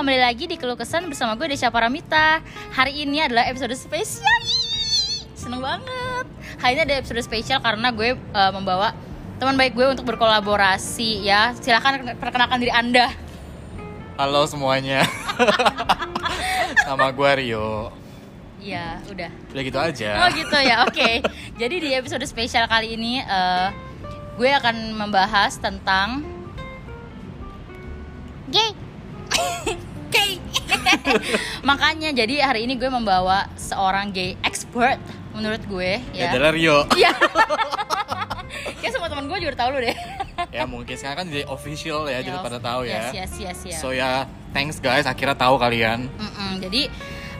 kembali lagi di Keluh Kesan bersama gue Desya Paramita Hari ini adalah episode spesial. Seneng banget. Hari ini ada episode spesial karena gue eh, membawa teman baik gue untuk berkolaborasi ya. Silahkan perkenalkan diri anda. Halo semuanya. Nama gue Rio. Iya, udah. Udah gitu aja. Oh gitu ya, oke. Jadi di episode spesial kali ini eh, Gue akan membahas tentang Gay Gay Makanya jadi hari ini gue membawa seorang gay expert Menurut gue Ya ya adalah Rio. Iya. Kayak semua teman gue juga tahu lu deh. ya mungkin sekarang kan jadi official ya, jadi Ya, pada tahu ya. Yes, yes, yes, yes. So ya, thanks guys. Akhirnya tahu kalian. Mm-mm, jadi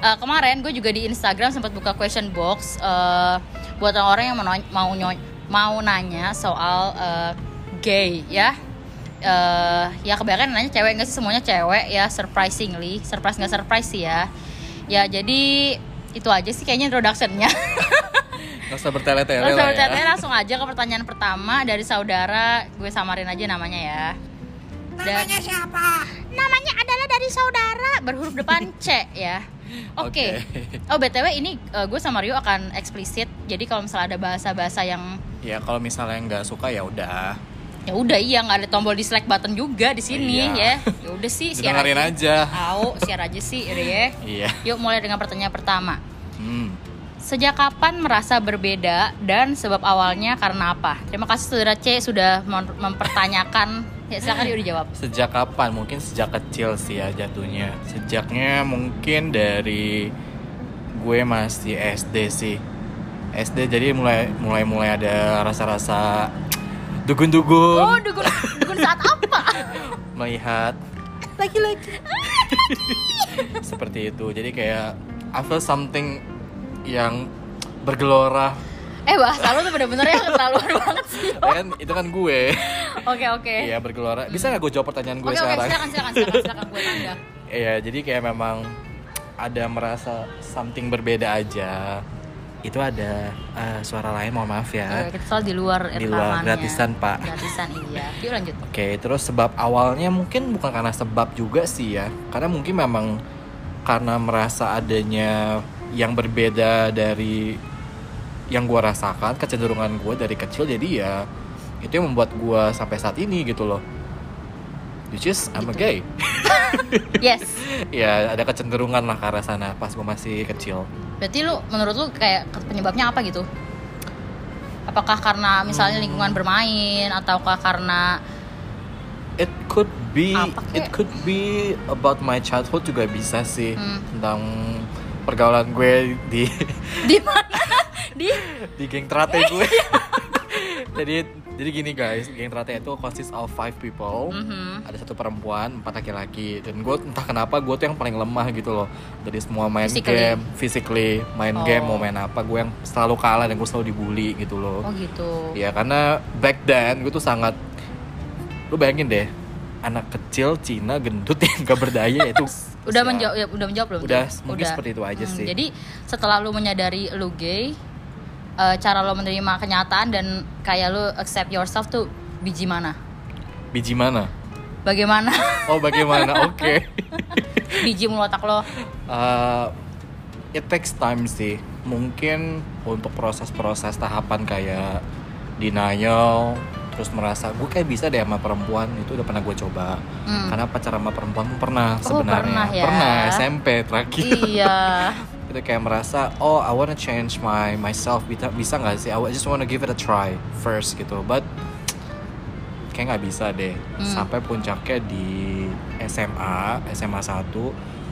eh, kemarin gue juga di Instagram sempat buka question box eh, buat orang yang mau mau, mau nanya soal eh, gay ya. Eh, ya kebanyakan nanya cewek nggak sih? Semuanya cewek ya surprisingly. Surprise nggak surprise sih ya. Ya jadi itu aja sih kayaknya introductionnya. Gak usah bertele-tele langsung, lah ya. langsung aja ke pertanyaan pertama dari saudara. Gue samarin aja namanya ya. Namanya siapa? Namanya adalah dari saudara. Berhuruf depan C ya. Oke. Oke. oh btw ini uh, gue sama Rio akan eksplisit jadi kalau misalnya ada bahasa-bahasa yang Ya kalau misalnya nggak suka ya udah. Ya udah iya nggak ada tombol dislike button juga di sini Iya. ya ya udah sih share Dengerin aja. Au, share aja sih udah ya Iya. yuk mulai dengan pertanyaan pertama Hmm. Sejak kapan merasa berbeda dan sebab awalnya karena apa? Terima kasih saudara C sudah mem- mempertanyakan. Ya silakan Rio dijawab. Sejak kapan? Mungkin sejak kecil sih ya jatuhnya. Sejaknya mungkin dari gue masih SD sih. SD jadi mulai mulai mulai ada rasa-rasa dugun-dugun Oh, dukun dukun saat apa? melihat laki-laki seperti itu. Jadi kayak I feel something yang bergelora. Eh bahasa lu tuh bener-bener yang keterlaluan banget sih. kan itu kan gue. Oke oke. Iya bergelora. Bisa nggak gue jawab pertanyaan gue Oke oke sekarang? silakan silakan silakan silakan gue tanda. Iya, jadi kayak memang ada merasa something berbeda aja. Itu ada eh, suara lain, mohon maaf ya. Eh, kita soal di luar Di luar, gratisan, Pak. Gratisan iya. Yuk lanjut. Oke, terus sebab awalnya mungkin bukan karena sebab juga sih ya. Karena mungkin memang karena merasa adanya yang berbeda dari yang gua rasakan, kecenderungan gua dari kecil jadi ya itu yang membuat gua sampai saat ini gitu loh. Which is I'm a Gitu. gay. Yes. ya ada kecenderungan lah ke arah sana pas gue masih kecil Berarti lu menurut lu kayak penyebabnya apa gitu? Apakah karena misalnya Hmm. lingkungan bermain ataukah karena it could be it could be about my childhood juga bisa sih Hmm. tentang pergaulan gue di di mana? di di geng terate gue jadi jadi gini guys geng terate itu consists of five people Mhm. ada satu perempuan empat laki-laki dan gue entah kenapa gue tuh yang paling lemah gitu loh dari semua main Physically. game physically main Oh. game mau main apa gue yang selalu kalah dan gue selalu dibully gitu loh Oh gitu. Ya karena back then gue tuh sangat Lu bayangin deh Anak kecil Cina gendut yang gak berdaya itu Udah ya, menjawab ya, udah menjawab belum? Udah, tuh? mungkin seperti itu aja Hmm, sih. Jadi setelah lu menyadari lu gay, eh, cara lu menerima kenyataan dan kayak lu accept yourself tuh biji mana? Biji mana? Bagaimana? Oh bagaimana? Oke biji mulut otak lo? Uh, It takes time sih Mungkin untuk proses-proses tahapan kayak Denial Terus merasa gue kayak bisa deh sama perempuan Itu udah pernah gue coba Hmm. Karena pacaran sama perempuan pun pernah Oh, sebenarnya pernah ya. Pernah, SMP terakhir iya. itu kayak merasa oh I wanna change my myself. Bisa bisa nggak sih? I just wanna give it a try first gitu. But kayak nggak bisa deh. Hmm. sampai puncaknya di SMA SMA 1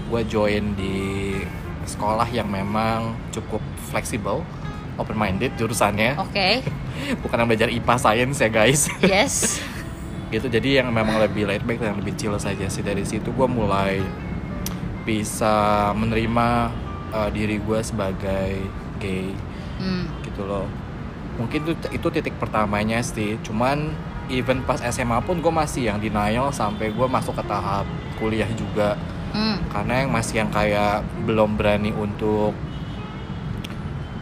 gue join di sekolah yang memang cukup fleksibel open minded jurusannya. Oke. bukan yang belajar IPA science ya guys. Yes. gitu jadi yang memang lebih laid back dan lebih chill saja sih dari situ. Gue mulai bisa menerima uh, diri gue sebagai gay Hmm. gitu loh mungkin itu itu titik pertamanya sih cuman even pas SMA pun gue masih yang denial sampai gue masuk ke tahap kuliah juga Hmm. karena yang masih yang kayak belum berani untuk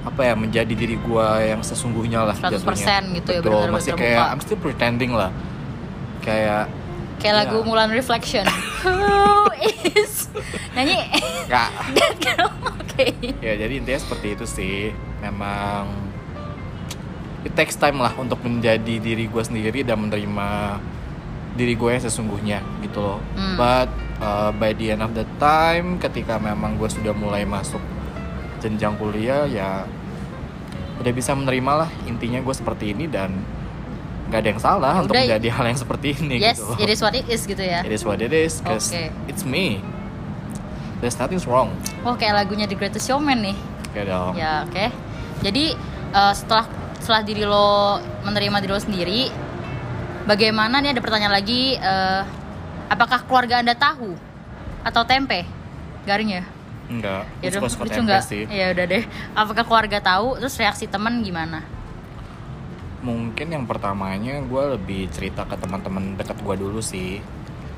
apa ya menjadi diri gue yang sesungguhnya lah 100% jatuhnya. gitu ya, Betul, benar-benar masih terbuka. kayak I'm still pretending lah kayak kayak Iya. lagu Mulan Reflection who is nyanyi Nggak. that girl oke ya jadi intinya seperti itu sih memang it takes time lah untuk menjadi diri gue sendiri dan menerima diri gue yang sesungguhnya gitu loh Hmm. but uh, by the end of the time ketika memang gue sudah mulai masuk jenjang kuliah ya udah bisa menerima lah intinya gue seperti ini dan nggak ada yang salah Ya untuk udah, menjadi hal yang seperti ini yes gitu loh. it is what it is gitu ya It is what it is, 'cause Oke. it's me. There's nothing wrong. oh kayak lagunya The Greatest Showman nih Oke dong. Ya oke. Jadi eh, setelah setelah diri lo menerima diri lo sendiri, bagaimana nih ada pertanyaan lagi? eh, apakah keluarga anda tahu atau tempe? Garing ya? Enggak. Ya udah, lucu tempe nggak? sih. Ya udah deh. Apakah keluarga tahu? Terus reaksi teman gimana? Mungkin yang pertamanya gue lebih cerita ke teman-teman dekat gue dulu sih.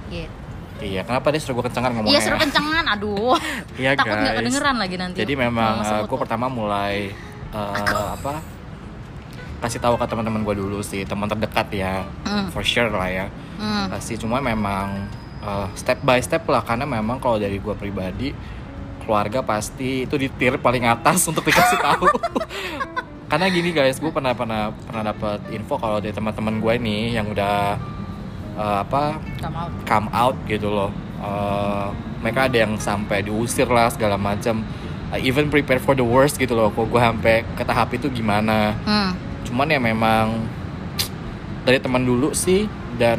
Gitu. Iya, kenapa dia suruh gue kencengan ngomongnya? Iya seru kencengan, aduh. Iya, Takut nggak guys. kedengeran lagi nanti. Jadi memang Ngomong sebut gue pertama mulai eh, apa? Kasih tahu ke teman-teman gue dulu sih, teman terdekat ya, Hmm. for sure lah ya. Hmm. Kasih cuma memang eh, step by step lah, karena memang kalau dari gue pribadi keluarga pasti itu di tier paling atas untuk dikasih tahu. Karena gini guys, gue pernah pernah pernah dapat info kalau dari teman-teman gue nih yang udah eh, apa Gak mau. come out gitu loh Eh, mereka ada yang sampai diusir lah segala macam I even prepare for the worst gitu loh kok gue sampai ke tahap itu gimana Hmm. cuman ya memang dari teman dulu sih dan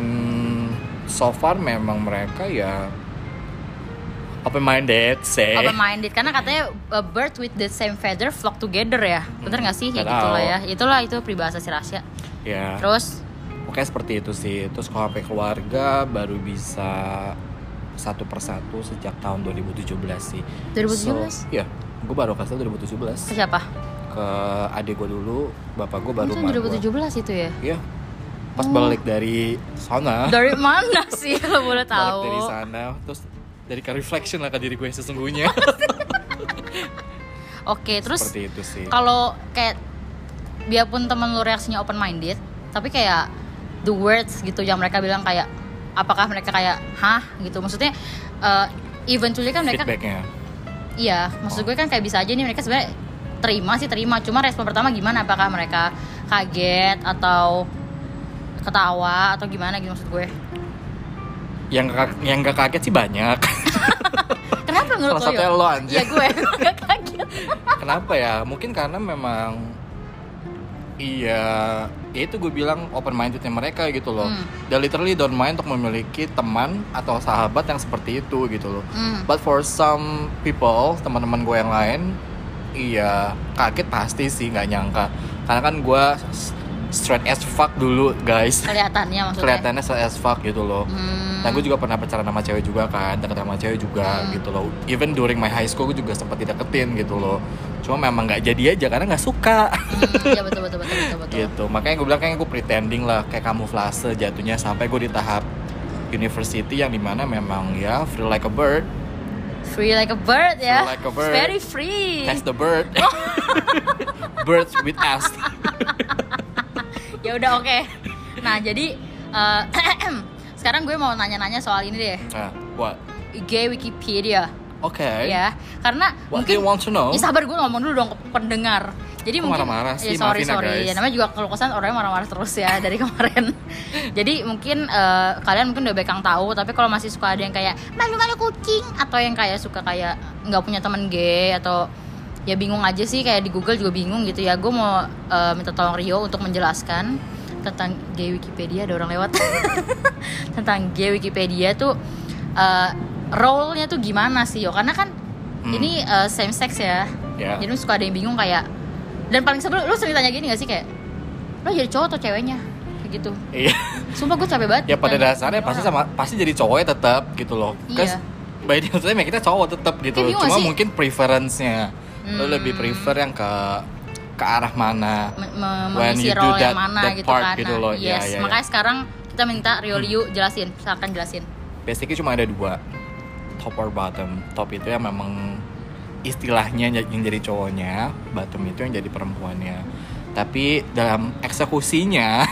so far memang mereka ya open minded say Open minded karena katanya a bird with the same feather flock together ya. Bener nggak sih? Ya gitu lah tahu. ya. Itulah itu peribahasa si Rasya. ya Terus pokoknya seperti itu sih terus kalau sampai keluarga baru bisa satu persatu sejak tahun 2017 sih 2017? So, iya gue baru kasih tau 2017 ke siapa? ke adik gue dulu bapak gue baru Itu emak gua. 2017 itu ya? iya pas Oh. balik dari sana Dari mana sih lo boleh balik tahu? dari sana terus dari ke reflection lah ke diri gue yang sesungguhnya Oke, terus seperti itu sih kalau kayak biarpun temen lu reaksinya open minded, tapi kayak the words gitu yang mereka bilang kayak apakah mereka kayak hah gitu. Maksudnya eh, eventually kan mereka feedbacknya iya, maksud gue kan kayak bisa aja nih mereka sebenarnya terima sih terima, cuma respon pertama gimana? Apakah mereka kaget atau ketawa atau gimana gitu maksud gue? Yang gak, yang gak kaget sih banyak Kenapa menurut Salah lo? satunya Yo? lo, anjir. Iya gue, gak kaget. kenapa ya mungkin karena memang iya ya itu gue bilang open mindednya mereka gitu loh Hmm. they literally don't mind untuk memiliki teman atau sahabat yang seperti itu gitu loh Hmm. But for some people, teman-teman gue yang lain, iya kaget pasti sih nggak nyangka. Karena kan gue straight as fuck dulu guys. Kelihatannya maksudnya. Kelihatannya straight as fuck gitu loh. Hmm. Dan gue juga pernah pacaran sama cewek juga kan, deket sama cewek juga Hmm. gitu loh. Even during my high school gue juga sempat dideketin gitu loh. Cuma memang nggak jadi aja karena nggak suka. Hmm, Iya betul betul betul betul betul. gitu. Makanya gue bilang kayak gue pretending lah kayak kamuflase jatuhnya sampai gue di tahap university yang di mana memang ya free like a bird Free like a bird ya. like a bird. Very free. Test the bird. Birds with us. Ya udah oke. Nah jadi eh, sekarang gue mau nanya-nanya soal ini deh. Nah, what? IG Wikipedia Oke. ya. Karena What you want to know? Ya sabar gue ngomong dulu dong ke pendengar. Jadi mungkin marah-marah sih? Ya, sorry sorry. guys. Ya, namanya juga kalau kesan orangnya marah-marah terus ya dari kemarin. Jadi mungkin eh, kalian mungkin udah bekang tahu, tapi kalau masih suka ada yang kayak malu-malu kucing atau yang kayak suka kayak nggak punya teman gay atau ya bingung aja sih kayak di Google juga bingung gitu ya. Gue mau eh, minta tolong Rio untuk menjelaskan tentang gay Wikipedia ada orang lewat tentang gay Wikipedia tuh eh, role-nya tuh gimana sih yo? Karena kan Hmm. ini eh, same sex ya. Ya. Jadi suka ada yang bingung kayak dan paling sebel lu sering tanya gini gak sih kayak lo jadi cowok atau ceweknya kayak gitu. Iya. Sumpah gue capek banget. ya pada ditanya dasarnya pasti sama pasti jadi cowoknya tetap gitu loh. Iya. By the way kita cowok tetap gitu Kayak loh. Cuma sih? mungkin preference-nya lo Hmm. lebih prefer yang ke ke arah mana. Me- When mengisi you role that- yang mana that gitu part kan. gitu Nah, loh. Yes, iya, iya. makanya sekarang kita minta Rio Liu jelasin, silakan jelasin. Basically cuma ada dua. Top or bottom. Top itu yang memang istilahnya yang jadi cowoknya, bottom itu yang jadi perempuannya. Tapi dalam eksekusinya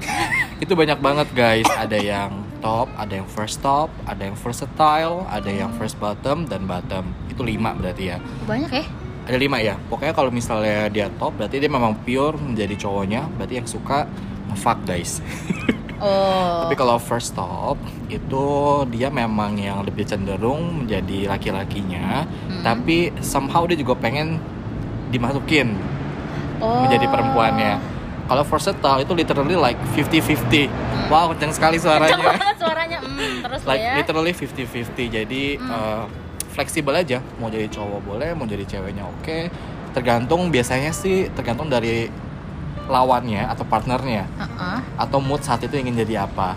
itu banyak banget guys. Ada yang top, ada yang first top, ada yang versatile, ada yang first bottom dan bottom. Itu lima berarti ya. Banyak ya? Ada lima ya. Pokoknya kalau misalnya dia top, berarti dia memang pure menjadi cowoknya. Berarti yang suka fuck guys. Oh. Tapi kalau first top itu dia memang yang lebih cenderung menjadi laki-lakinya, Hmm. tapi somehow dia juga pengen dimasukin oh. menjadi perempuannya. Kalau versatile itu literally like 50-50. Wow, kenceng sekali Hmm. Kenceng suaranya. banget suaranya. Hmm, terus like ya. literally 50-50. Jadi Hmm. uh, fleksibel aja. Mau jadi cowok boleh, mau jadi ceweknya oke. Tergantung biasanya sih tergantung dari lawannya atau partnernya Heeh. atau mood saat itu ingin jadi apa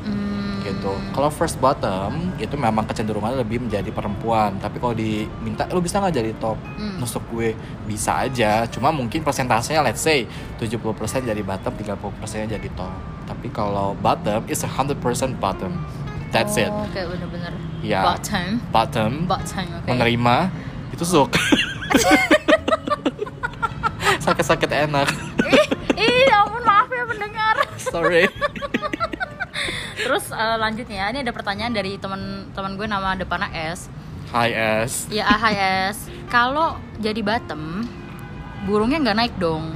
Hmm. gitu. Kalau first bottom itu memang kecenderungannya lebih menjadi perempuan. Tapi kalau diminta, lu bisa nggak jadi top? Hmm. Nusuk gue bisa aja. Cuma mungkin persentasenya let's say 70% jadi bottom, 30% jadi top. Tapi kalau bottom is 100% bottom. That's it. Oh, Oke, bener-bener. Ya. Bottom. Bottom Bottom, oke. menerima itu suka. Sakit-sakit enak. ih, ih, ya ampun maaf ya pendengar. Sorry. Terus eh, lanjutnya, ini ada pertanyaan dari teman-teman gue nama depannya S. Hi S. Ya, ah, hai S. Kalau jadi bottom, burungnya nggak naik dong,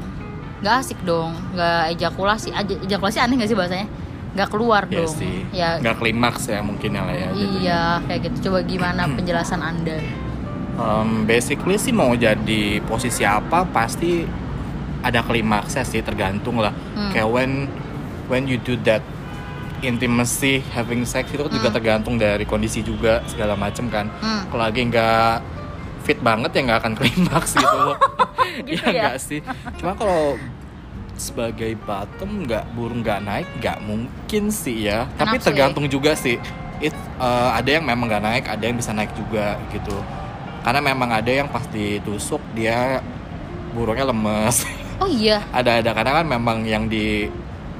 nggak asik dong, nggak ejakulasi. Aja- Ejakulasi aneh nggak sih bahasanya? Nggak keluar Ya dong. sih. Ya, Nggak klimaks ya mungkin ya lah ya. jatuhnya. iya kayak gitu. Coba gimana penjelasan anda? Um, basically sih mau jadi posisi apa pasti ada klimaksnya sih tergantung lah. Hmm. Kayak when when you do that intimacy having sex itu juga Hmm. tergantung dari kondisi juga segala macem kan. Hmm. Kalau lagi nggak fit banget ya nggak akan klimaks gitu loh. Gitu ya ya? sih. Cuma kalau sebagai bottom nggak burung nggak naik nggak mungkin sih ya. Tapi Kenapa sih? tergantung juga sih. It uh, ada yang memang nggak naik, ada yang bisa naik juga gitu. Karena memang ada yang pas ditusuk dia burungnya lemes. Oh iya. ada ada karena kan memang yang di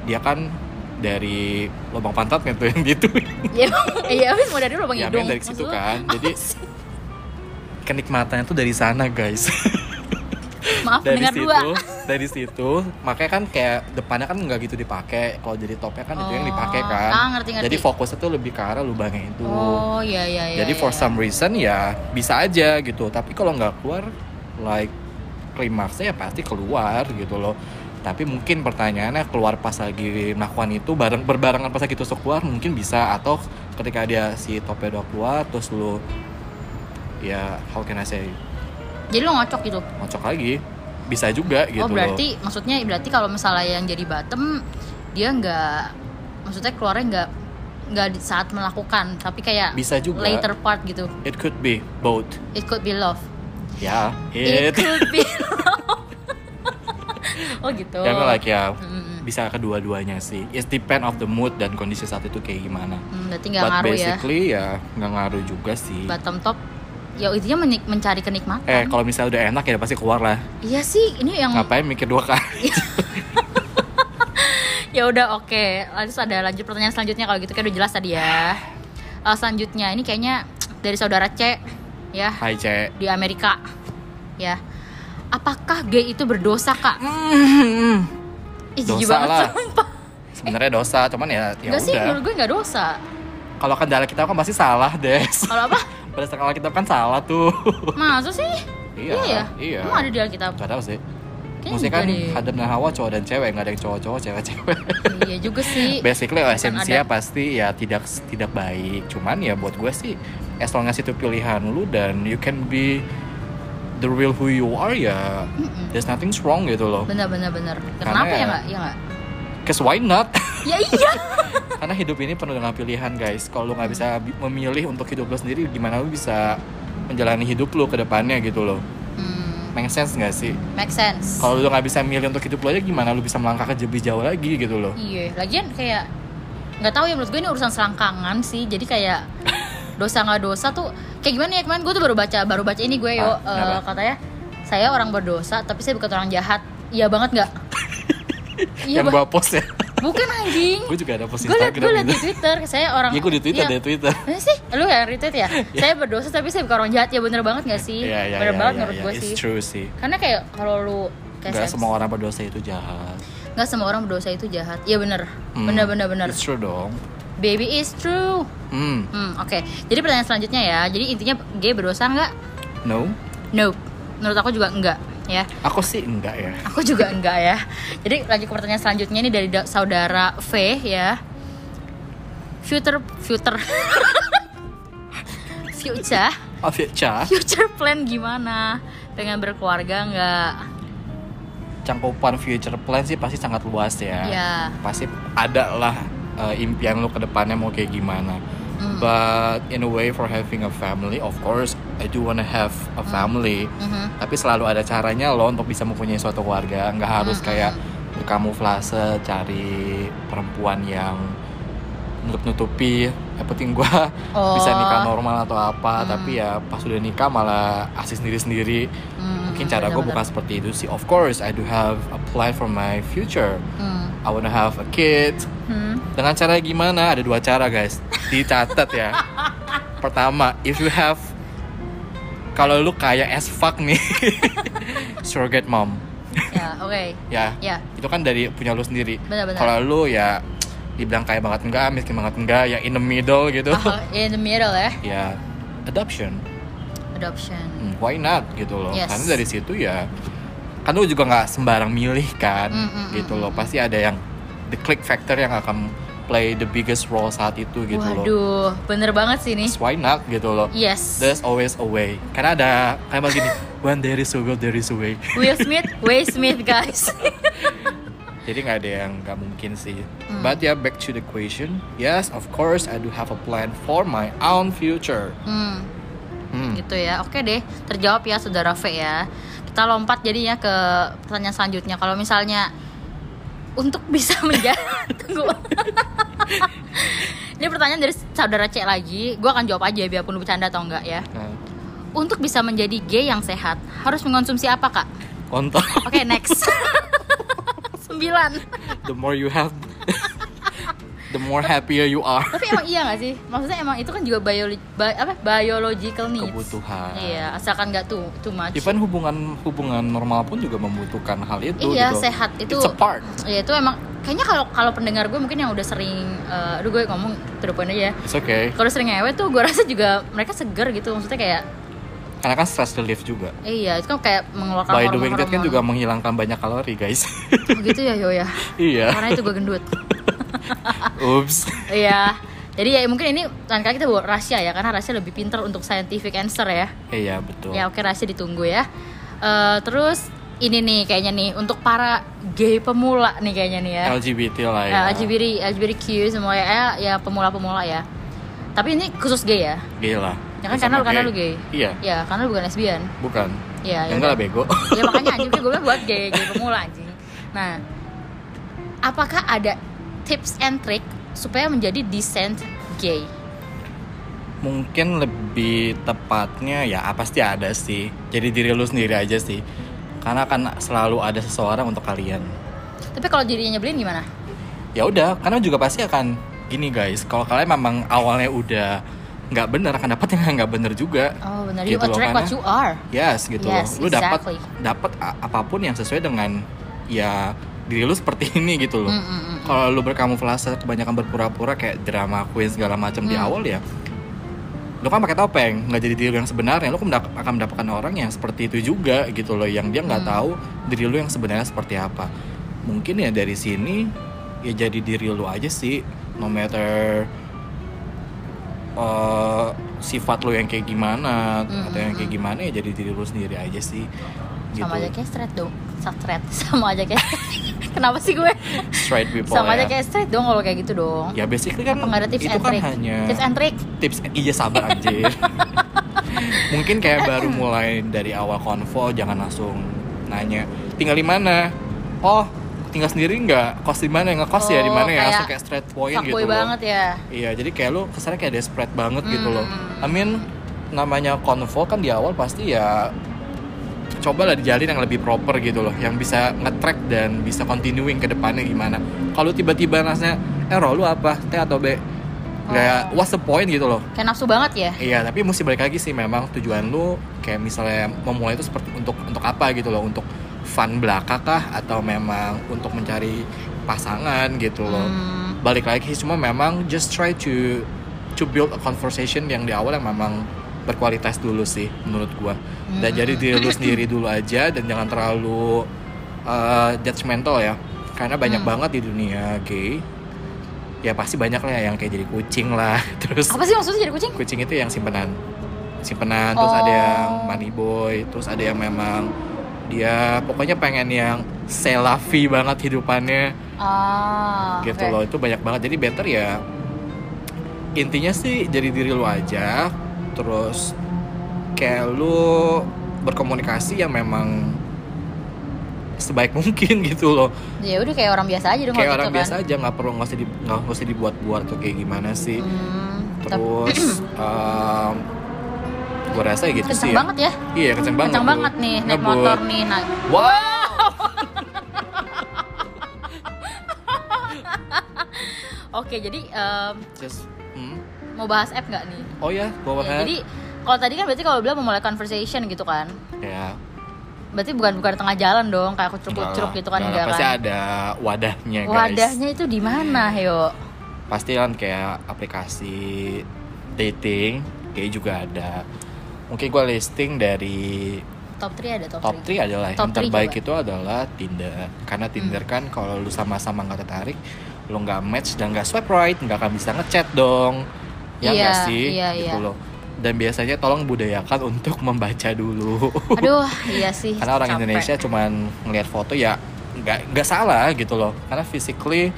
dia kan dari lubang pantat gitu yang gitu. Ya, iya, habis mau dari lubang ya hidung. memang dari situ kan. Jadi sih? kenikmatannya tuh dari sana guys. maaf dari dengar situ dua. dari situ makanya kan kayak depannya kan nggak gitu dipakai kalau jadi topnya kan itu yang Oh. dipakai kan Ah, ngerti, ngerti. jadi fokusnya tuh lebih ke arah lubangnya itu Oh iya iya iya. jadi for iya. some reason ya bisa aja gitu tapi kalau nggak keluar like klimaksnya ya pasti keluar gitu loh tapi mungkin pertanyaannya keluar pas lagi melakukan itu bareng berbarengan pas lagi tusuk keluar mungkin bisa atau ketika dia si topnya udah keluar terus lu ya how can I say Jadi lo ngocok gitu. ngocok lagi bisa juga gitu oh loh. berarti maksudnya berarti kalau misalnya yang jadi bottom dia nggak maksudnya keluarnya nggak nggak saat melakukan tapi kayak Bisa juga. later part gitu. It could be both. It could be love. Ya, It, it. could be love. oh gitu. Ya like ya Mm-mm. bisa kedua-duanya sih. It depend of the mood dan kondisi saat itu kayak gimana. Hmm, berarti nggak But ngaruh ya. basically ya nggak ngaruh juga sih. Bottom top ya intinya menik- mencari kenikmatan. Eh kalau misalnya udah enak ya pasti keluar lah. Iya sih, ini yang Ngapain mikir dua kali? ya udah oke. Lanjut ada lanjut pertanyaan selanjutnya kalau gitu kan udah jelas tadi ya. Eh, selanjutnya ini kayaknya dari saudara C ya Hai cek. di Amerika ya. Apakah gay itu berdosa kak? Ih, jijik Dosa banget lah. sumpah. Sebenarnya dosa, cuman ya ya Enggak sih, udah. menurut gue nggak dosa. Kalau kendala kita kan pasti salah, Des. Kalau apa? Berdasarkan kalau kita kan salah tuh. Masa sih? Iya, ya? iya. Emang ada di Alkitab? Gak tahu sih. Maksudnya kan. Adam dan Hawa cowok dan cewek, nggak ada yang cowok-cowok, cewek-cewek. iya juga sih. Basically esensinya ada. pasti ya tidak tidak baik. Cuman ya buat gue sih, as long as itu pilihan lu dan you can be the real who you are ya, Mm-mm. there's nothing wrong gitu loh. Bener bener bener. Karena Kenapa ya ya- nggak? Ya nggak? Cause why not? Ya iya. Karena hidup ini penuh dengan pilihan guys. Kalau lu nggak bisa bi- memilih untuk hidup lu sendiri, gimana lu bisa menjalani hidup lu ke depannya gitu loh. Hmm, Make sense nggak sih? make sense. Kalau lu nggak bisa milih untuk hidup lu aja, gimana lu bisa melangkah ke lebih jauh lagi gitu loh? Iya, lagian kayak nggak tahu ya menurut gue ini urusan selangkangan sih. Jadi kayak dosa nggak dosa tuh kayak gimana ya kemarin gue tuh baru baca baru baca ini gue yo Ah, kenapa? katanya saya orang berdosa tapi saya bukan orang jahat. Iya banget nggak? Iya yang gua post ya. bukan anjing. gue juga ada post liat Instagram gue liat di. Twitter saya orang. Iya, gue di Twitter, Iya. ada Twitter. Mana sih? Lu yang retweet ya? Saya berdosa tapi saya bukan orang jahat ya bener banget gak sih? Iya, iya, bener iya, banget iya, menurut iya. gue It's sih. true sih. Karena kayak kalau lu kayak Gak semua orang berdosa itu jahat. nggak semua orang berdosa itu jahat. Iya bener. Hmm, Bener bener bener. It's true dong. baby is true Hmm, hmm oke jadi pertanyaan selanjutnya ya jadi intinya gay berdosa nggak no. nope menurut aku juga enggak ya Aku sih enggak ya. Aku juga enggak ya. Jadi lanjut ke pertanyaan selanjutnya ini dari da- saudara V ya. Future future future Oh, Ca, future plan gimana? Pengen berkeluarga enggak? cangkupan future plan sih pasti sangat luas ya. Ya. Pasti ada lah eh, impian lu ke depannya mau kayak gimana. Hmm. But in a way for having a family, of course I do wanna have a family. Mhm. Tapi selalu ada caranya loh untuk bisa mempunyai suatu keluarga. Nggak harus Mm-mm. kayak berkamuflase cari perempuan yang nutup-nutupi. Yang penting gua Oh. bisa nikah normal atau apa. Hmm. Tapi ya pas udah nikah malah asik sendiri-sendiri. Hmm, Mungkin cara gue benar-benar. bukan seperti itu sih. Of course, I do have a plan for my future. Hmm. I wanna have a kid. Hmm. Dengan cara gimana? Ada dua cara guys. Dicatat ya. Pertama, if you have kalau lu kayak as fuck nih, surrogate mom. Ya, oke. Ya, Ya, itu kan dari punya lu sendiri. Kalau lu ya dibilang kaya banget enggak, miskin banget enggak, ya in the middle gitu. Oh, in the middle ya, ya, adoption. adoption. Hmm, why not gitu loh Yes. karena dari situ ya kan lu juga nggak sembarang milih kan Mm, mm, gitu loh pasti ada yang the click factor yang akan play the biggest role saat itu gitu loh Waduh, bener banget sih ini. Why not gitu loh Yes. there's always a way karena ada kayak begini when there is a will there is a way Will Smith, Way Smith guys. jadi nggak ada yang nggak mungkin sih Hmm. but ya back to the question yes of course I do have a plan for my own future hmm. hmm. gitu ya oke deh terjawab ya saudara V ya kita lompat jadinya ke pertanyaan selanjutnya kalau misalnya untuk bisa menjadi tunggu ini pertanyaan dari saudara C lagi. Gue akan jawab aja biarpun bercanda atau enggak ya. Nah, untuk bisa menjadi gay yang sehat harus mengonsumsi apa kak? Kontol. Oke next. Sembilan. The more you have the more happier you are tapi emang iya gak sih maksudnya emang itu kan juga biologi apa biological needs kebutuhan iya asalkan nggak too too much Even hubungan hubungan normal pun juga membutuhkan hal itu Iya, gitu. sehat itu. It's a part. Ya itu emang kayaknya kalau kalau pendengar gue mungkin yang udah sering eh, aduh gue ngomong to the point aja ya. It's okay. Kalau sering ngewe tuh gue rasa juga mereka seger gitu. Maksudnya kayak Karena kan stress relief juga. iya, itu kan kayak mengeluarkan By doing that kan juga menghilangkan banyak kalori, guys. Oh, gitu ya, yo ya. iya. Karena itu gue gendut. Ups. Iya. Jadi ya mungkin ini lain kali kita bawa rahasia ya karena rahasia lebih pinter untuk scientific answer ya. Iya, betul. Ya oke rahasia ditunggu ya. Eh, terus ini nih kayaknya nih untuk para gay pemula nih kayaknya nih ya. LGBT lah ya. ya LGBT LGBTQ semua ya ya pemula-pemula ya tapi ini khusus gay ya Gay lah. ya kan karena lu karena lu gay Iya, ya karena lu bukan lesbian bukan. ya Ya, enggak lah bego. ya makanya anjing gue buat gay gay pemula anjing nah apakah ada tips and trick supaya menjadi decent gay Mungkin lebih tepatnya ya ah, pasti ada sih. Jadi diri lu sendiri aja sih. Karena kan selalu ada seseorang untuk kalian. tapi kalau dirinya nyebelin gimana ya udah karena juga pasti akan gini guys kalau kalian memang awalnya udah nggak bener akan dapat yang nggak bener juga oh benar you Gitu loh, attract what you are yes gitu Yes, loh lu dapat exactly. dapat a- apa pun yang sesuai dengan ya diri lu seperti ini gitu loh. Mm, mm, mm. kalau lu berkamuflase kebanyakan berpura-pura kayak drama queen segala macam di Hmm. awal ya lu kan pakai topeng nggak jadi diri lu yang sebenarnya. Lu akan mendapatkan orang yang seperti itu juga gitu loh yang dia nggak Hmm. tahu diri lu yang sebenarnya seperti apa. Mungkin ya dari sini ya jadi diri lu aja sih. No matter uh, sifat lu yang kayak gimana Hmm, atau yang kayak gimana ya jadi diri lu sendiri aja sih. Gitu. sama aja kayak straight dong straight sama aja kayak kenapa sih gue? Straight people sama ya. aja kayak straight dong kalau kayak gitu dong. Ya basically kan Apa ada tips itu and kan trick? hanya tips and trick? tips iya sabar anjir mungkin kayak baru mulai dari awal konvo jangan langsung nanya tinggal di mana? Oh tinggal sendiri nggak? Kos di mana? Ngekos ya di Oh, mana ya? Langsung kayak straight point gitu loh. banget ya. Iya jadi kayak lu kesannya kayak desperate banget gitu loh. Hmm. I mean namanya konvo kan di awal pasti ya cobalah dijalin yang lebih proper gitu loh yang bisa nge-track dan bisa continuing ke depannya gimana. Kalau tiba-tiba rasanya eh roh lu apa? T atau B? Kayak Oh. what's the point gitu loh. Kayak nafsu banget ya? Iya, tapi mesti balik lagi sih memang tujuan lu kayak misalnya memulai itu seperti untuk untuk apa gitu loh, untuk fun belaka kah? Atau memang untuk mencari pasangan gitu loh. Hmm, balik lagi cuma memang just try to to build a conversation yang di awal yang memang berkualitas dulu sih menurut gua dan Hmm. jadi diri lu sendiri dulu aja dan jangan terlalu uh, judgmental ya karena banyak Hmm. banget di dunia gay ya pasti banyak lah yang kayak jadi kucing lah terus Apa sih maksudnya jadi kucing? kucing itu yang simpenan simpenan terus ada yang Oh. money boy terus ada yang memang dia pokoknya pengen yang selavi banget hidupannya Ah, gitu oke. loh itu banyak banget jadi better ya intinya sih jadi diri lu aja terus kayak lu berkomunikasi yang memang sebaik mungkin gitu loh Ya udah kayak orang biasa aja dong kayak orang gitu biasa kan. aja nggak perlu nggak usah di nggak usah dibuat-buat tuh kayak gimana sih Hmm, terus um, gue rasa gitu kenceng sih ya. banget ya. iya kenceng banget Kenceng banget nih naik Ngebut. motor nih. Nah, wow Oke, jadi em, just hmm. Mau bahas app nggak nih? oh ya go Ya, ahead jadi kalau tadi kan berarti kalau bilang memulai conversation gitu kan. ya Berarti bukan bukan di tengah jalan dong kayak kucruk-kucruk lah. gitu kan Enggak pasti kan. ada wadahnya guys Wadahnya itu di mana, Yo? pasti kan kayak aplikasi dating kayak juga ada mungkin gue listing dari Top 3 ada top, top 3. 3 adalah Top yang terbaik coba. itu adalah Tinder karena Tinder kan kalau lu sama-sama nggak tertarik lu nggak match dan nggak swipe right nggak akan bisa ngechat dong ya Iya, nggak sih iya, gitu iya. loh dan biasanya tolong budayakan untuk membaca dulu Aduh, iya sih. karena orang capek. Indonesia cuman ngelihat foto ya nggak nggak salah gitu loh karena physically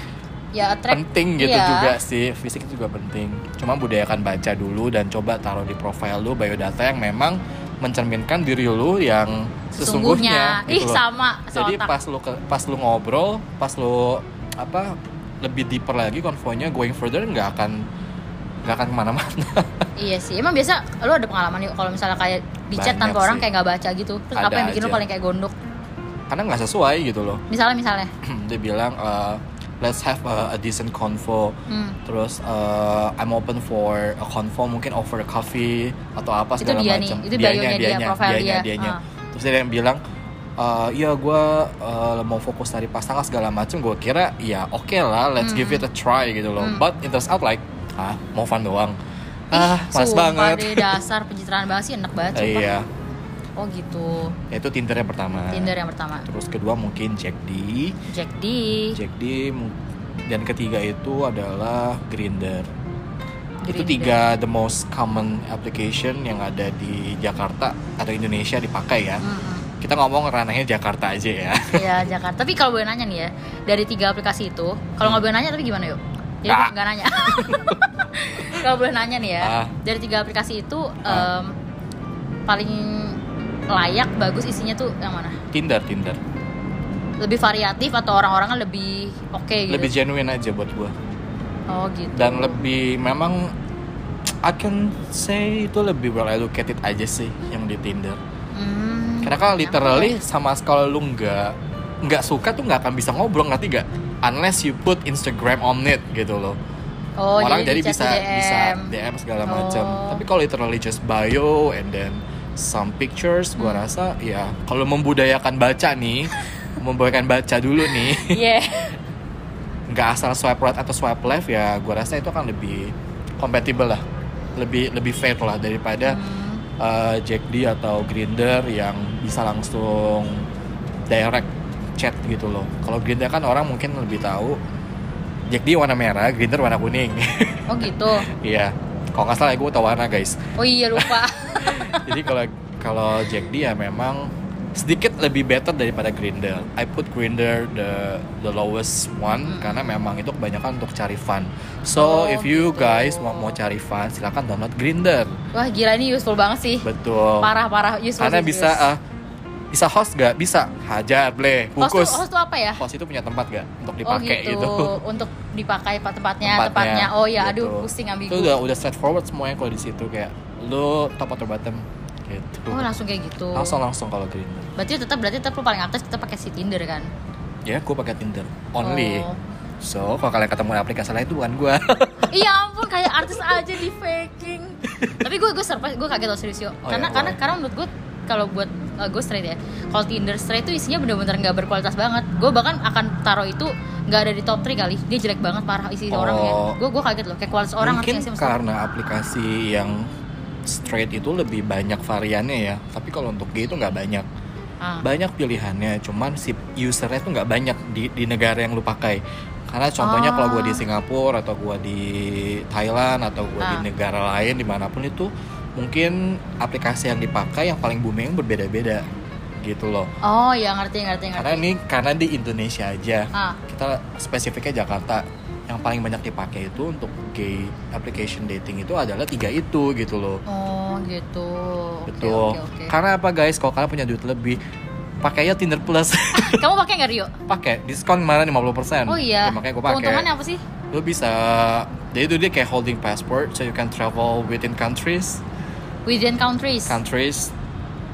ya attract penting gitu iya. juga sih fisik itu juga penting cuma budayakan baca dulu dan coba taruh di profile lu biodata yang memang mencerminkan diri lu yang sesungguhnya, Sesungguhnya. Ih, gitu loh. sama, jadi pas lu ke- pas lu ngobrol pas lu apa lebih deeper lagi konvonya going further nggak akan nggak akan ke mana-mana Iya sih, emang biasa lu ada pengalaman yuk kalau misalnya kayak di chat tanpa orang sih. kayak nggak baca gitu. Terus Ada apa yang bikin lu aja. paling kayak gondok? karena nggak sesuai gitu loh Misalnya misalnya. dia bilang uh, let's have a, a decent convo Hmm. terus uh, I'm open for a convo mungkin over a coffee atau apa Itu segala dia nih, macam itu bio-nya dia, profile dianya, dia. dianya. Ah. terus dia yang bilang uh, iya gue uh, mau fokus dari pasangan segala macam gue kira ya oke lah let's give it a try gitu loh Hmm. but it turns out like ah mau fun doang ah males banget deh, dasar pencitraan banget sih enak banget sumpah. iya Oh gitu. itu Tinder yang pertama Tinder yang pertama. terus kedua mungkin Jack D Jack D. Jack D dan ketiga itu adalah Grinder. Itu tiga the most common application yang ada di Jakarta atau Indonesia dipakai ya. Mm-mm. Kita ngomong ranahnya Jakarta aja ya. Ya Jakarta. Tapi kalau boleh nanya nih ya, dari tiga aplikasi itu, kalau nggak boleh nanya tapi gimana yuk? Jadi Ah. nggak nanya. kalau boleh nanya nih ya, Ah. dari tiga aplikasi itu Ah. em, paling layak, bagus isinya tuh yang mana? Tinder, Tinder. Lebih variatif atau orang-orangnya lebih oke gitu? Lebih genuine aja buat gua. Oh gitu. Dan lebih memang I can say itu lebih well educated aja sih yang di Tinder. Hmm, Karena kalau kenapa literally ya? sama sekali lu nggak nggak suka tuh nggak akan bisa ngobrol ngerti gak? Unless you put Instagram on it gitu loh. Oh, orang jadi, di chat bisa DM. bisa DM segala macam. Oh. Tapi kalau literally just bio and then some pictures, gua Hmm. rasa ya kalau membudayakan baca nih, membudayakan baca dulu nih, Iya. nggak asal swipe right atau swipe left ya, gua rasa itu akan lebih compatible lah, lebih lebih fair lah daripada Hmm. uh, Jack D atau Grinder yang bisa langsung direct chat gitu loh. Kalau Grinder kan orang mungkin lebih tahu Jack D warna merah, Grinder warna kuning. Oh gitu. Iya. Kalau nggak salah ya gue tau warna guys. Oh iya lupa. Jadi kalau kalau Jack D ya memang sedikit lebih better daripada Grinder. I put Grinder the the lowest one Hmm. karena memang itu kebanyakan untuk cari fun. So Oh, if you gitu. guys mau mau cari fun silakan download Grinder. Wah gila ini useful banget sih. Betul. Parah parah useful. Karena bisa serius. Bisa host gak? Bisa. Hajar, ble, host tuh, bungkus. host tuh apa ya? Host itu punya tempat gak untuk Oh dipakai gitu. gitu. Untuk dipakai pa- tempatnya, tempatnya. Oh ya, gitu. aduh pusing ambigu. Itu udah udah straightforward semuanya kalau di situ kayak lu top atau bottom gitu. Oh langsung kayak gitu. langsung langsung kalau Grinder. Berarti tetap berarti tetap lu paling aktif tetap pakai si Tinder kan? Ya, gue pakai Tinder only. Oh. So, kalau kalian ketemu aplikasi lain itu bukan gue. Iya ampun kayak artis aja di faking. Tapi gue gue surprise gue kaget loh serius yo. Oh, karena ya, karena karena menurut gue kalau buat uh, gue straight ya. Kalau Tinder straight itu isinya bener-bener nggak berkualitas banget. Gue bahkan akan taruh itu nggak ada di top 3 kali dia jelek banget parah isi Oh. orangnya gue gue kaget loh kayak kualitas orang Mungkin sih karena aplikasi yang straight itu lebih banyak variannya ya. Tapi kalau untuk gay itu nggak banyak. Ah. Banyak pilihannya, cuman si usernya tuh nggak banyak di di negara yang lu pakai. Karena contohnya Ah. kalau gua di Singapura atau gua di Thailand atau gua di Ah. negara lain di mana pun itu mungkin aplikasi yang dipakai yang paling booming berbeda-beda gitu loh. oh ya ngerti ngerti ngerti. Karena ini karena di Indonesia aja. Ah. Kita spesifiknya Jakarta. Yang paling banyak dipakai itu untuk gay application dating itu adalah tiga itu gitu loh. Oh gitu. Betul. oke, oke. karena apa guys? Kalau kalian punya duit lebih pakainya Tinder Plus. Kamu pakai nggak Rio? Pakai. Diskon kemarin 50% oh iya. Ya, makanya gue pakai. Keuntungannya apa sih? Lu bisa jadi itu dia kayak holding passport so you can travel within countries within countries? Countries.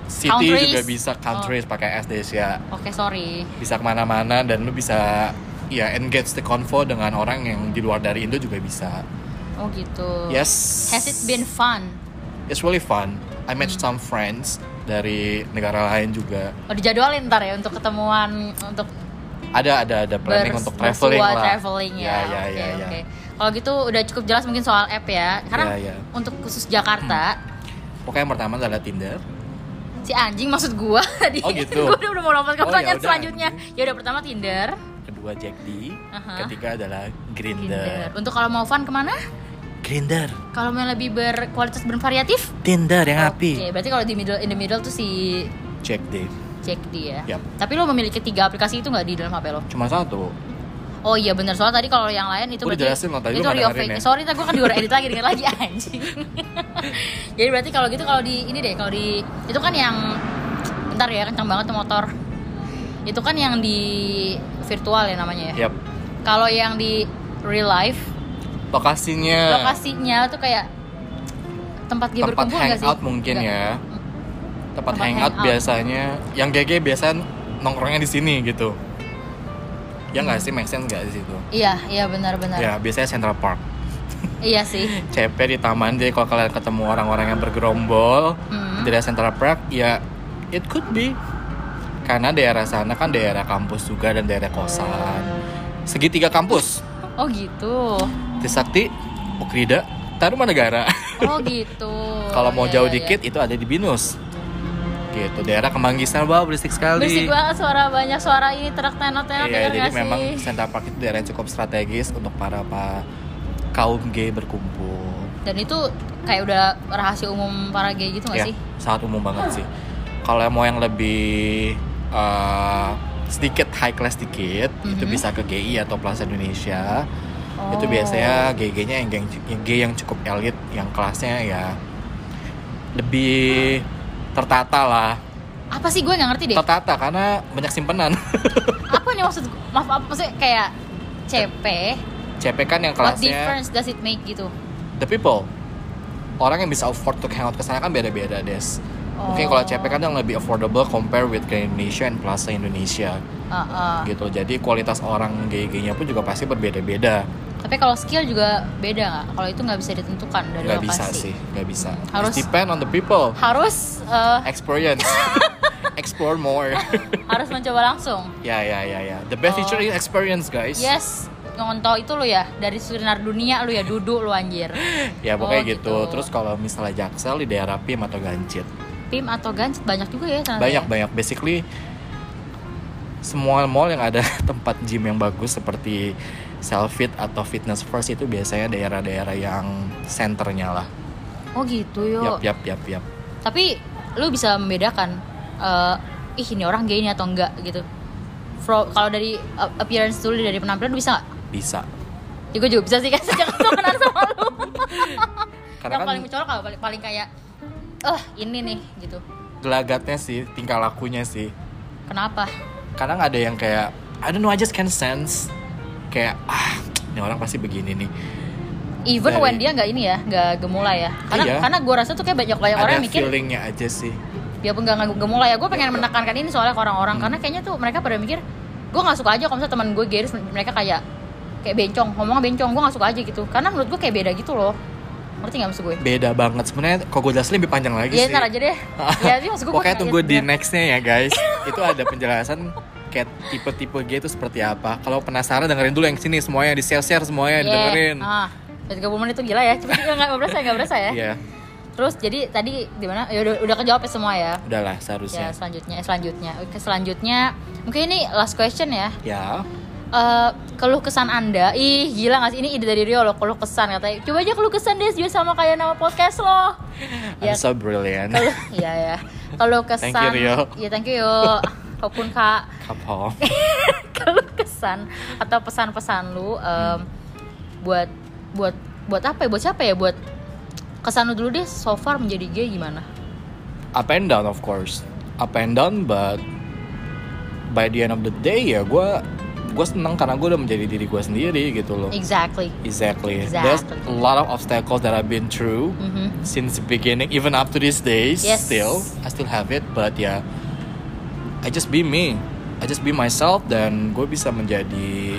City Countries. juga bisa countries pakai S Asia oke sorry. Bisa ke mana-mana dan lu bisa ya engage the convo dengan orang yang di luar dari Indo juga bisa. Oh gitu. Yes. Has it been fun? It's really fun. I met Hmm. some friends dari negara lain juga. Oh dijadwalin ntar ya untuk ketemuan untuk ada ada ada planning bers- untuk traveling lah. traveling ya, ya ya oke ya, ya. oke. Kalau gitu udah cukup jelas mungkin soal app ya. Karena Ya, ya. untuk khusus Jakarta pokoknya yang pertama adalah Tinder. Si anjing maksud gua. Tadi Oh, gitu. gua udah, udah mau lompat ke Oh, pertanyaan yaudah. selanjutnya. Ya udah pertama Tinder. Kedua Jack D. Aha. ketiga adalah Grinder. Untuk kalau mau fun ke mana? Grinder. Kalau mau lebih berkualitas bervariatif? Tinder yang oke api berarti kalau di middle in the middle tuh si Jack D. Jack D ya. Yap. tapi lo memiliki tiga aplikasi itu nggak di dalam HP lo? Cuma satu Oh iya bener soalnya tadi kalau yang lain itu berarti dijelasin loh, tadi itu Rio fake. ya. Sorry, tadi gue kan diudah edit lagi denger lagi anjing. Jadi berarti kalau gitu kalau di ini deh kalau di itu kan yang bentar ya kencang banget tuh motor. Itu kan yang di virtual ya namanya ya. Yap Kalau yang di real life lokasinya lokasinya tuh kayak tempat dia tempat berkumpul nggak sih? hangout mungkin Nggak. ya tempat, Tempat hangout, hangout. biasanya yang GG biasa nongkrongnya di sini gitu ya nggak sih make sense nggak di situ Iya, iya benar-benar. ya biasanya Central Park Iya sih. CP di taman jadi kalau kalian ketemu orang-orang yang bergerombol Hmm. di daerah Central Park ya it could be karena daerah sana kan daerah kampus juga dan daerah kosan segitiga kampus Oh gitu. Trisakti Ukrida Tarumanegara Oh gitu. kalau mau Iya, jauh iya, dikit itu ada di Binus gitu daerah Kemanggisan wah berisik sekali Berisik banget suara banyak suara ini terak tenot tenot Iya, denger jadi nggak memang? Central Park itu daerah yang cukup strategis untuk para pa- kaum gay berkumpul. Dan itu kayak udah rahasia umum para gay gitu gak ya, sih? sangat umum banget sih. Kalau mau yang lebih eh, sedikit high class dikit, itu Mhm. bisa ke GI atau Plaza Indonesia. Itu Oh. biasanya gay-gaynya yang, gay yang cukup elit, yang kelasnya ya lebih tertata lah. Apa sih gue nggak ngerti deh. Tertata karena banyak simpenan. apa nih maksud maaf apa maksudnya kayak CP CP kan yang what kelasnya difference does it make gitu the people orang yang bisa afford to hangout ke sana kan beda-beda des mungkin kalau Oh. CP kan yang lebih affordable compare with Grand Indonesia and Plaza Indonesia. Ah, ah. gitu. Jadi kualitas orang gay-gaynya pun juga pasti berbeda-beda. Tapi kalau skill juga beda nggak? Kalau itu nggak bisa ditentukan dari nggak lokasi bisa sih nggak bisa. Harus- It depend on the people. harus eh, experience. Explore more. Harus mencoba langsung. Ya ya ya ya. The best Oh. teacher is experience guys. Yes. Ngonto itu lu ya dari sinar dunia lu ya duduk lu anjir. Ya pokoknya Oh, gitu. gitu. terus kalau misalnya Jaksel di daerah PIM atau Gancit PIM atau Gancit banyak juga ya ternyata banyak ya? banyak basically semua mall yang ada tempat gym yang bagus seperti Selfit atau Fitness First itu biasanya daerah-daerah yang senternya lah. oh gitu yo Yap yap yap yap. tapi lu bisa membedakan eh, ih ini orang gay ini atau enggak gitu kalau dari uh, appearance dulu dari penampilan lu bisa nggak Bisa. ya gue juga bisa sih kan sejak temenan sama lu Karena yang kan paling mencolok paling, paling kayak eh ini nih gitu gelagatnya sih, tingkah lakunya sih. kenapa Kadang ada yang kayak I don't know, I just can sense kayak ah ini orang pasti begini nih. even Dari- when dia nggak ini ya nggak gemulai ya karena Iya. karena gue rasa tuh kayak banyak banyak orang yang mikir feelingnya aja sih. biarpun nggak nggak gemulai ya gue pengen menekankan ini soalnya ke orang-orang Hmm. karena kayaknya tuh mereka pada mikir gue nggak suka aja kalau misalnya teman gue gay terus mereka kayak kayak bencong ngomongnya bencong gue nggak suka aja gitu karena menurut gue kayak beda gitu loh ngerti nggak maksud gue Beda banget sebenarnya. Kok gue jelasin lebih panjang lagi Iya sih. ntar aja deh ya itu maksud gue Pokoknya tunggu di ya. nextnya ya guys. Itu ada penjelasan kayak tipe-tipe gay itu seperti apa. Kalau penasaran dengerin dulu yang sini semuanya di share-share semuanya Yeah. dengerin. Ah, 30 menit itu gila ya. Cepet juga nggak berasa nggak berasa ya. Iya, Terus jadi tadi di mana? Ya udah, udah kejawab ya semua ya. udahlah Ya seharusnya. selanjutnya, eh, selanjutnya, oke selanjutnya mungkin ini last question ya. Ya. Eh, keluh kesan anda, ih gila gak sih ini ide dari Rio loh keluh kesan katanya. Coba aja keluh kesan deh juga sama kayak nama podcast lo. Ya I'm so brilliant. kalau iya ya kalau kesan Thank you, Rio. ya thank you yo apa pun kak Kapal. kalau kesan atau pesan-pesan lu em, buat buat buat apa ya buat siapa ya buat kesan lu dulu deh so far menjadi gay gimana Up and down of course. Up and down but by the end of the day ya gue gue seneng karena gue udah menjadi diri gue sendiri gitu loh. exactly Exactly. There's Exactly. a lot of obstacles that I've been through Mhm. since the beginning, even up to these days. Yes. Still, I still have it, but yeah, I just be me. I just be myself dan gue bisa menjadi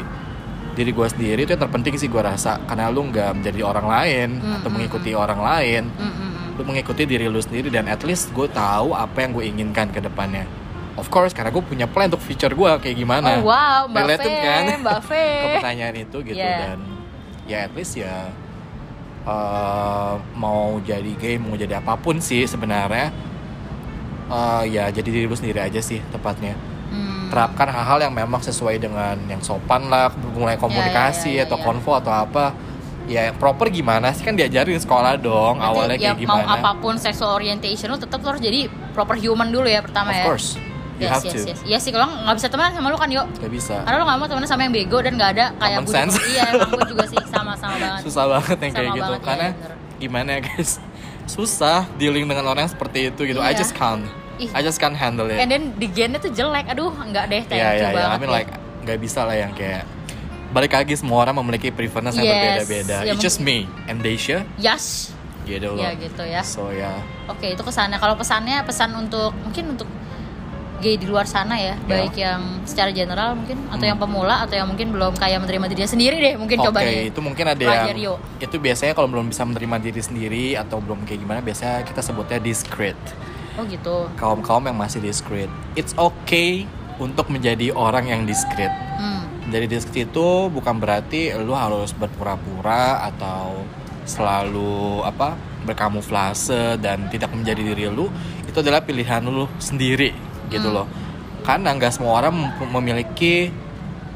diri gue sendiri itu yang terpenting sih gue rasa karena lu nggak menjadi orang lain atau Mm, mengikuti orang lain Mm-mm. lu mengikuti diri lu sendiri dan at least gue tahu apa yang gue inginkan ke depannya of course karena gue punya plan untuk future gue kayak gimana oh wow mbak Related Fe kan? mbak Fe ke pertanyaan itu gitu Yeah. dan ya at least ya eh, mau jadi gay mau jadi apa pun sih sebenarnya eh, ya jadi diri lu sendiri aja sih tepatnya Hmm. terapkan hal-hal yang memang sesuai dengan yang sopan lah mulai komunikasi ya, ya, atau ya. konvo atau apa ya proper gimana sih kan diajarin sekolah dong Berarti awalnya ya kayak mau gimana apa pun sexual orientation lu tetap lu harus jadi proper human dulu ya pertama of ya course you yes, have yes, to. yes. Iya sih kalau nggak bisa temenan sama lu kan yuk Gak bisa. Karena lo gak mau temenan sama yang bego dan gak ada kayak sense. Iya emang gue juga sih sama-sama banget. Susah banget yang kayak gitu. banget, ya, karena bener. gimana ya guys? Susah dealing dengan orang yang seperti itu gitu. I Iya. just can't. Ih. I just can't handle it. And then di gennya tuh jelek. Aduh enggak deh thank ya you ya ya banget I mean like nggak bisa lah yang kayak balik lagi semua orang memiliki preference yang Yes. berbeda-beda. Ya, it's just me and Daisha. Yes. Gitu loh. Ya gitu ya. So ya Oke itu kesannya. Kalau pesannya pesan untuk Mungkin untuk gay di luar sana ya Baik yang secara general mungkin Atau Hmm. yang pemula Atau yang mungkin belum kayak menerima dirinya sendiri deh Mungkin Oke, coba nih itu mungkin ada yang yuk. itu biasanya kalau belum bisa menerima diri sendiri atau belum kayak gimana biasanya kita sebutnya discreet. Oh gitu Kaum-kaum yang masih discreet. It's okay untuk menjadi orang yang discreet. hmm. Jadi discreet itu bukan berarti lu harus berpura-pura atau selalu apa berkamuflase dan tidak menjadi diri lu. Itu adalah pilihan lu sendiri gitu Hmm. loh. Karena nggak semua orang mem- memiliki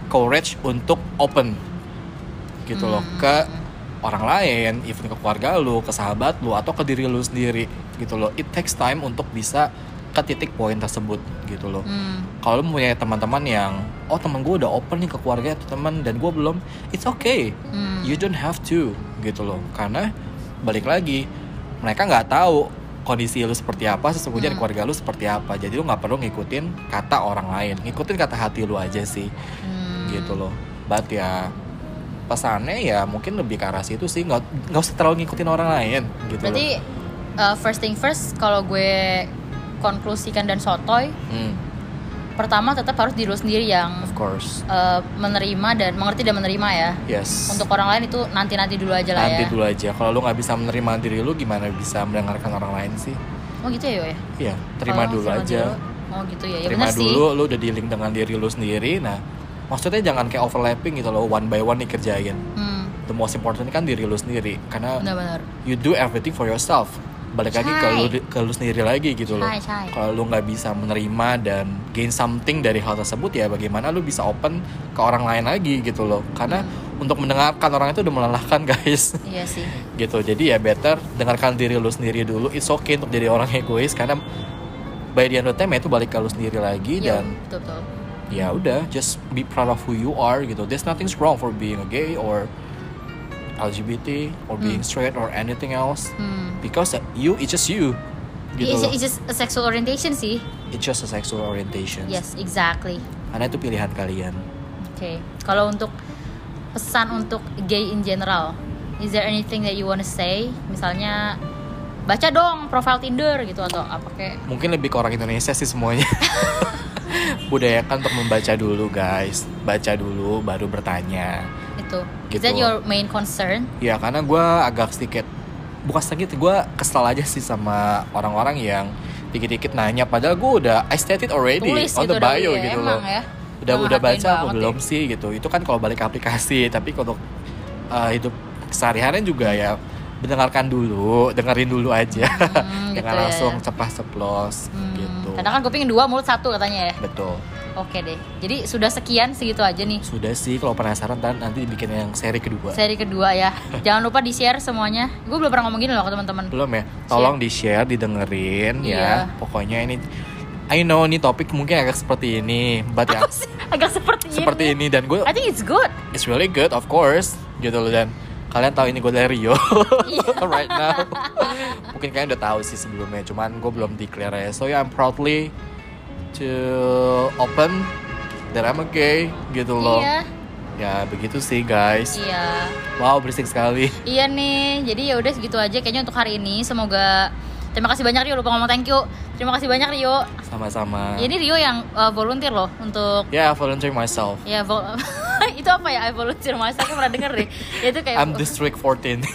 courage untuk open gitu loh Hmm. ke orang lain, even ke keluarga lu, ke sahabat lu atau ke diri lu sendiri gitu loh. It takes time untuk bisa ke titik poin tersebut gitu loh Hmm. kalau lu punya teman-teman yang oh teman gue udah open nih ke keluarga atau teman dan gue belum it's okay Hmm. you don't have to gitu loh karena balik lagi mereka nggak tahu kondisi lu seperti apa sesungguhnya Hmm. keluarga lu seperti apa. Jadi lu nggak perlu ngikutin kata orang lain. Ngikutin kata hati lu aja sih. Hmm. gitu loh. But ya pesannya ya mungkin lebih ke arah situ sih. Nggak nggak usah terlalu ngikutin orang lain. Gitu Berarti uh, first thing first kalau gue konklusikan dan sotoy, Hmm, pertama tetap harus diri sendiri yang of course uh, menerima dan mengerti dan menerima ya. yes Untuk orang lain itu nanti-nanti dulu aja lah nanti ya. dulu aja kalau lu nggak bisa menerima diri lu gimana bisa mendengarkan orang lain sih Oh gitu ya, ya. Iya, terima Oh, dulu terima aja. dulu. Oh gitu ya. Ya terima benar sih. dulu, lu udah dealing dengan diri lu sendiri. Nah, maksudnya jangan kayak overlapping gitu loh, one by one dikerjain. Hmm, The most important kan diri lu sendiri, karena benar-benar. you do everything for yourself. Balik lagi ke lu, ke lu sendiri lagi gitu loh. Kalau lu nggak bisa menerima dan gain something dari hal tersebut ya, bagaimana lu bisa open ke orang lain lagi gitu loh? Karena Hmm. untuk mendengarkan orang itu udah melelahkan guys. Iya sih. gitu jadi ya better dengarkan diri lu sendiri dulu it's okay untuk jadi orang egois karena by the end of the time ya itu balik ke lu sendiri lagi Iya, dan betul betul. ya udah just be proud of who you are gitu there's nothing wrong for being a gay or LGBT or being straight or anything else Hmm. Because you it's just you gitu It's, loh it's just a sexual orientation sih. it's just a sexual orientation Yes, exactly. karena itu pilihan kalian Oke. Kalau untuk pesan untuk gay in general, is there anything that you wanna say? Misalnya baca dong profile Tinder gitu atau apa kayak mungkin lebih ke orang Indonesia sih semuanya budayakan untuk membaca dulu guys baca dulu baru bertanya itu. Is Gitu. that your main concern? Ya karena gue agak sedikit bukan sedikit gue kesel aja sih sama orang-orang yang dikit-dikit nanya padahal gue udah I stated already Tulis on gitu the bio ya, gitu emang loh. ya. udah udah baca apa banget belum ya. sih gitu itu kan kalau balik ke aplikasi tapi kalau uh, hidup sehari-harian juga ya mendengarkan dulu dengerin dulu aja Hmm, jangan gitu ya. langsung cepat ceplos Hmm, gitu Karena kan kuping dua, mulut satu katanya ya. betul Oke deh. Jadi sudah sekian segitu aja nih sudah sih kalau penasaran nanti bikin yang seri kedua seri kedua ya. Jangan lupa di share semuanya. Gue belum pernah ngomong gini loh ke teman-teman. belum ya tolong di share didengerin Iya. ya pokoknya ini I know ini topik mungkin agak seperti ini but ya? Agak seperti, seperti ini. ini dan gue I think it's good. it's really good of course gitu loh dan kalian tahu ini gue dari Rio Iya. right now mungkin kalian udah tahu sih sebelumnya cuman gue belum declare ya so yeah, I'm proudly to open that I'm a gay gitu loh Iya. ya begitu sih guys Iya. wow berisik sekali Iya nih. Jadi ya udah segitu aja kayaknya untuk hari ini. Semoga Terima kasih banyak Rio, lupa ngomong thank you. Terima kasih banyak Rio. sama-sama Ya, ini Rio yang uh, volunteer loh untuk yeah volunteer myself ya vol itu apa ya I volunteer masa aku pernah denger deh. Ya, itu kayak I'm District 14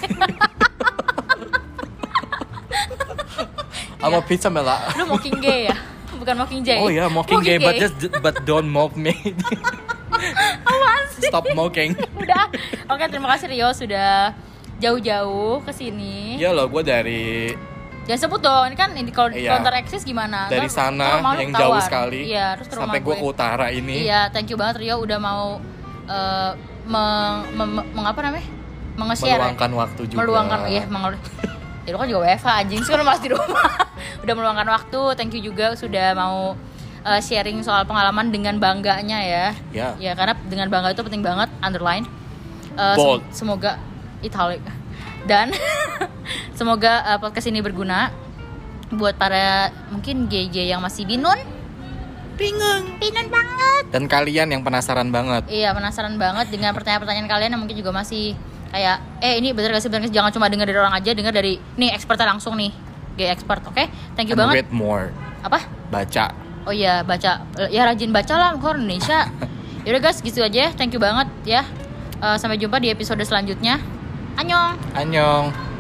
I'm a pizza mela lu mocking gay ya? Bukan mocking J. Oh ya, mocking gay, but just but don't mock me. Apaan sih? Stop mocking. Udah. Oke, terima kasih Rio sudah jauh-jauh ke sini. Ya loh, gue dari Jangan sebut dong, ini kan ini kalau Iya. counter eksis gimana? dari Ntar- sana yang jauh sekali Iya, terus ke sampai gue ke utara ini. Iya, thank you banget Rio udah mau eh, meng, mem- meng- apa namanya? Menge-share. ya? Meluangkan waktu juga. Meluangkan iya, mengel Ya lu kan juga WFH anjing, sekarang masih di rumah. Udah meluangkan waktu, thank you juga sudah mau eh, sharing soal pengalaman dengan bangganya ya. Ya. Ya, karena dengan bangga itu penting banget underline. Eh, sem- semoga italic. Dan semoga eh, podcast ini berguna buat para mungkin GJ yang masih binun. Bingung, binun banget. Dan kalian yang penasaran banget. Iya penasaran banget dengan pertanyaan-pertanyaan kalian yang mungkin juga masih kayak eh ini bener gak sih bener gak sih? jangan cuma dengar dari orang aja dengar dari nih expertnya langsung nih gay expert oke? Thank you And banget. read more. apa? Baca. oh iya baca. Ya rajin baca lah orang Indonesia. Yaudah guys gitu aja thank you banget ya. Eh, sampai jumpa di episode selanjutnya. Annyeong. Annyeong.